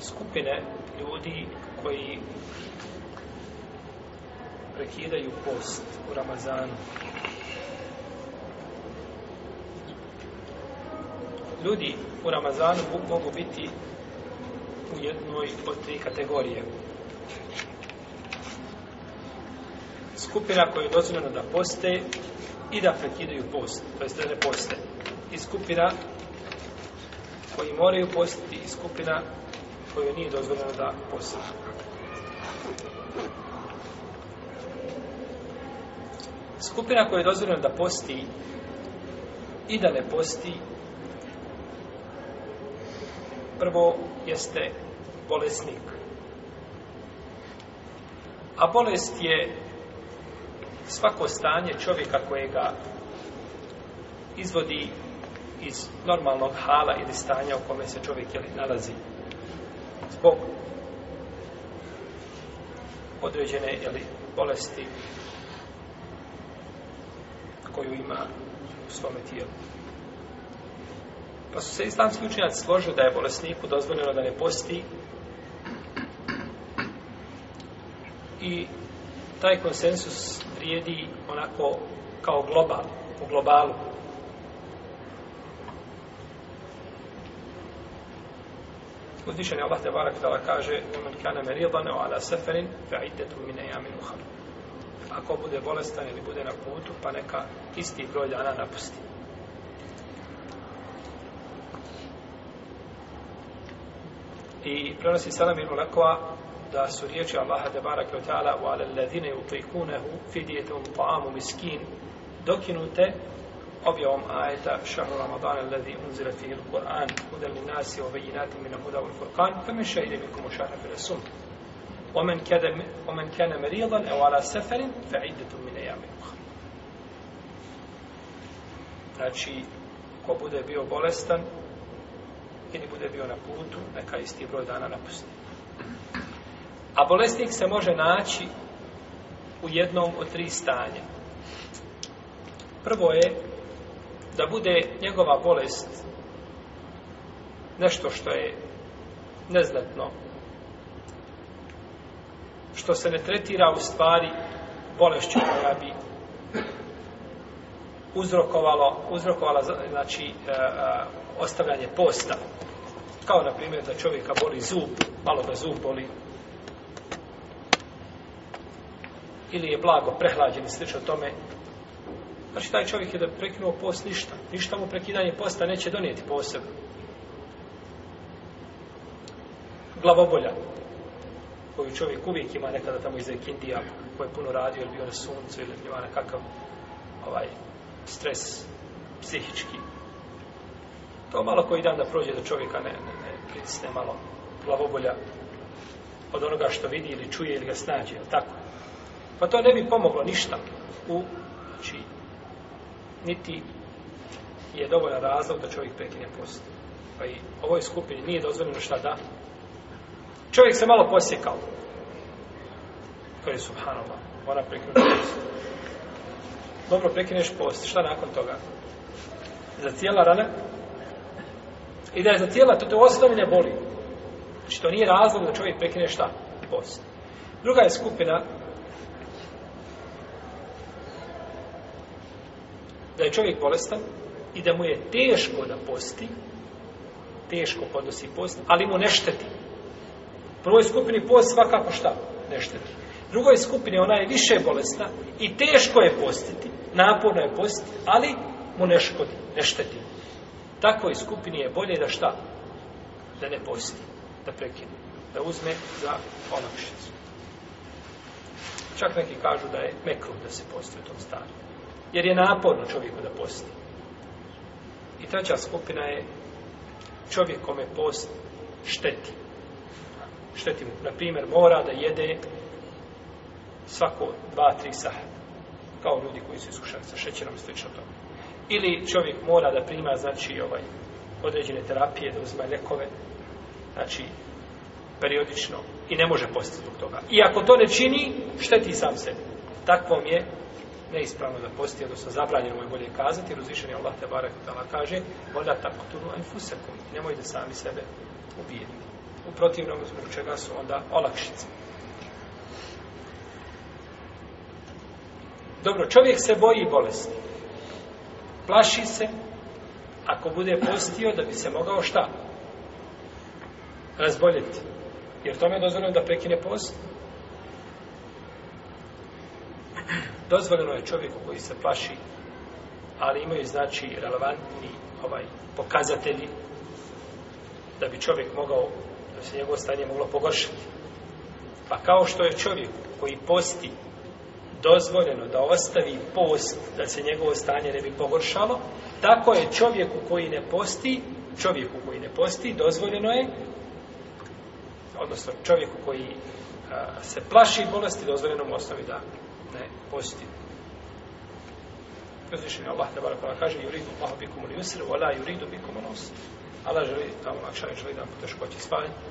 skupine ljudi koji prekidaju post u Ramazanu. Ljudi u Ramazanu mogu biti u jednoj od tri kategorije. Skupina koja je dozvoljena da poste i da prekidaju post, to jest da ne poste. I skupina koji moraju postiti i skupina koju nije dozvoljeno da posti. Skupina koja je dozvoljena da posti i da ne posti prvo jeste bolesnik. A bolest je svako stanje čovjeka kojega izvodi iz normalnog hala ili stanja u kome se čovjek nalazi zbog određene bolesti koju ima u svome tijelu. Pa su se islamski učinjaci složili da je bolesniku dozvoljeno da ne posti i taj konsensus vrijedi onako kao global, u globalu. Uzvišeni Allah te barak tala kaže Umen kana meridan o ala seferin fe idetu mine jamin uhar. Ako bude bolestan ili bude na putu, pa neka isti broj dana napusti. I prenosi Salam ibn Lekova da su riječi Allaha te barak ta'ala u ala ladine utiqunahu fidijetum ta'amu miskin dokinute objavom ajeta šahru Ramadana lezi unzira fihi l-Qur'an hudel min nasi o vejinati min huda wal furqan feme šeire minkum šahra fil sun ومن كان مريضا ala على fa فعدة min أيام أخرى Znači, ko bude bio bolestan ili bude bio na putu, neka isti broj dana napusti. A bolestnik se može naći u jednom od tri stanja. Prvo je da bude njegova bolest nešto što je neznatno, što se ne tretira u stvari bolešću koja bi uzrokovalo, uzrokovala znači e, e, ostavljanje posta. Kao na primjer da čovjeka boli zub, malo ga zub boli. Ili je blago prehlađen i slično tome, Znači, taj čovjek je da prekinuo post ništa. Ništa mu prekidanje posta neće donijeti posebno. Glavobolja, koju čovjek uvijek ima nekada tamo iz Ekindija, koji je puno radio, ili bio na suncu, ili ima nekakav ovaj, stres psihički. To malo koji dan da prođe do čovjeka ne, ne, ne pritisne malo glavobolja od onoga što vidi ili čuje ili ga snađe, tako? Pa to ne bi pomoglo ništa u čini. Znači, niti je dovoljan razlog da čovjek prekine post. Pa i ovoj skupini nije dozvoljeno šta da. Čovjek se malo posjekao. Koji je subhanallah. Mora prekinuti post. Dobro, prekineš post. Šta nakon toga? Za cijela rana? I da je za cijela, to te osnovi ne boli. Znači to nije razlog da čovjek prekine šta? Post. Druga je skupina da je čovjek bolestan i da mu je teško da posti, teško podnosi post, ali mu ne šteti. U prvoj skupini post svakako šta? Ne šteti. drugoj skupini ona je više bolesna i teško je postiti, naporno je postiti, ali mu ne škodi, ne šteti. Takvoj skupini je bolje da šta? Da ne posti, da prekine, da uzme za onakšicu. Čak neki kažu da je mekru da se posti u tom stanju. Jer je naporno čovjeku da posti. I treća skupina je čovjek kome post šteti. Šteti mu. Na primjer, mora da jede svako dva, tri sata Kao ljudi koji su iskušali sa šećerom i slično Ili čovjek mora da prima, znači, ovaj, određene terapije, da uzme ljekove, znači, periodično i ne može postiti zbog toga. I ako to ne čini, šteti sam se. Takvom je neispravno da posti, odnosno zabranjeno mu je bolje kazati, jer uzvišen je Allah te tala kaže, voda fusekom, nemoj nemojte sami sebe ubijeti. U protivnom, zbog čega su onda olakšice. Dobro, čovjek se boji bolesti. Plaši se, ako bude postio, da bi se mogao šta? Razboljeti. Jer tome je dozvoljeno da prekine post. Dozvoljeno je čovjeku koji se plaši, ali imaju znači relevantni ovaj, pokazatelji da bi čovjek mogao, da se njegovo stanje moglo pogoršati. Pa kao što je čovjek koji posti dozvoljeno da ostavi post da se njegovo stanje ne bi pogoršalo, tako je čovjeku koji ne posti, čovjeku koji ne posti, dozvoljeno je, odnosno čovjeku koji se plaši bolesti, dozvoljeno mu ostavi da ne posti. Uzvišen je Allah, da kada kaže, juridu li bikum ili usre, vola juridu bikum ili nosi. Allah želi da olakšaju, želi da poteškoće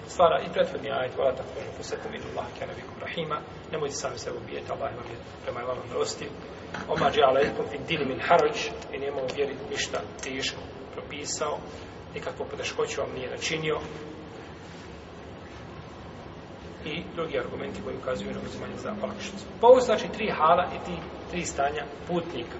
stvara i prethodni ajet, vola također posetom vidu Allah, kjana bikum rahima, nemojte sami sebe ubijeti, Allah vam je prema vam milostiv. Oma ala ikum fin dini min harč, i nemoj u vjeri ništa tiško propisao, nikakvu poteškoću vam nije načinio, i drugi argumenti koji ukazuju na uzimanje za olakšicu. Pa znači tri hala i ti tri stanja putnika.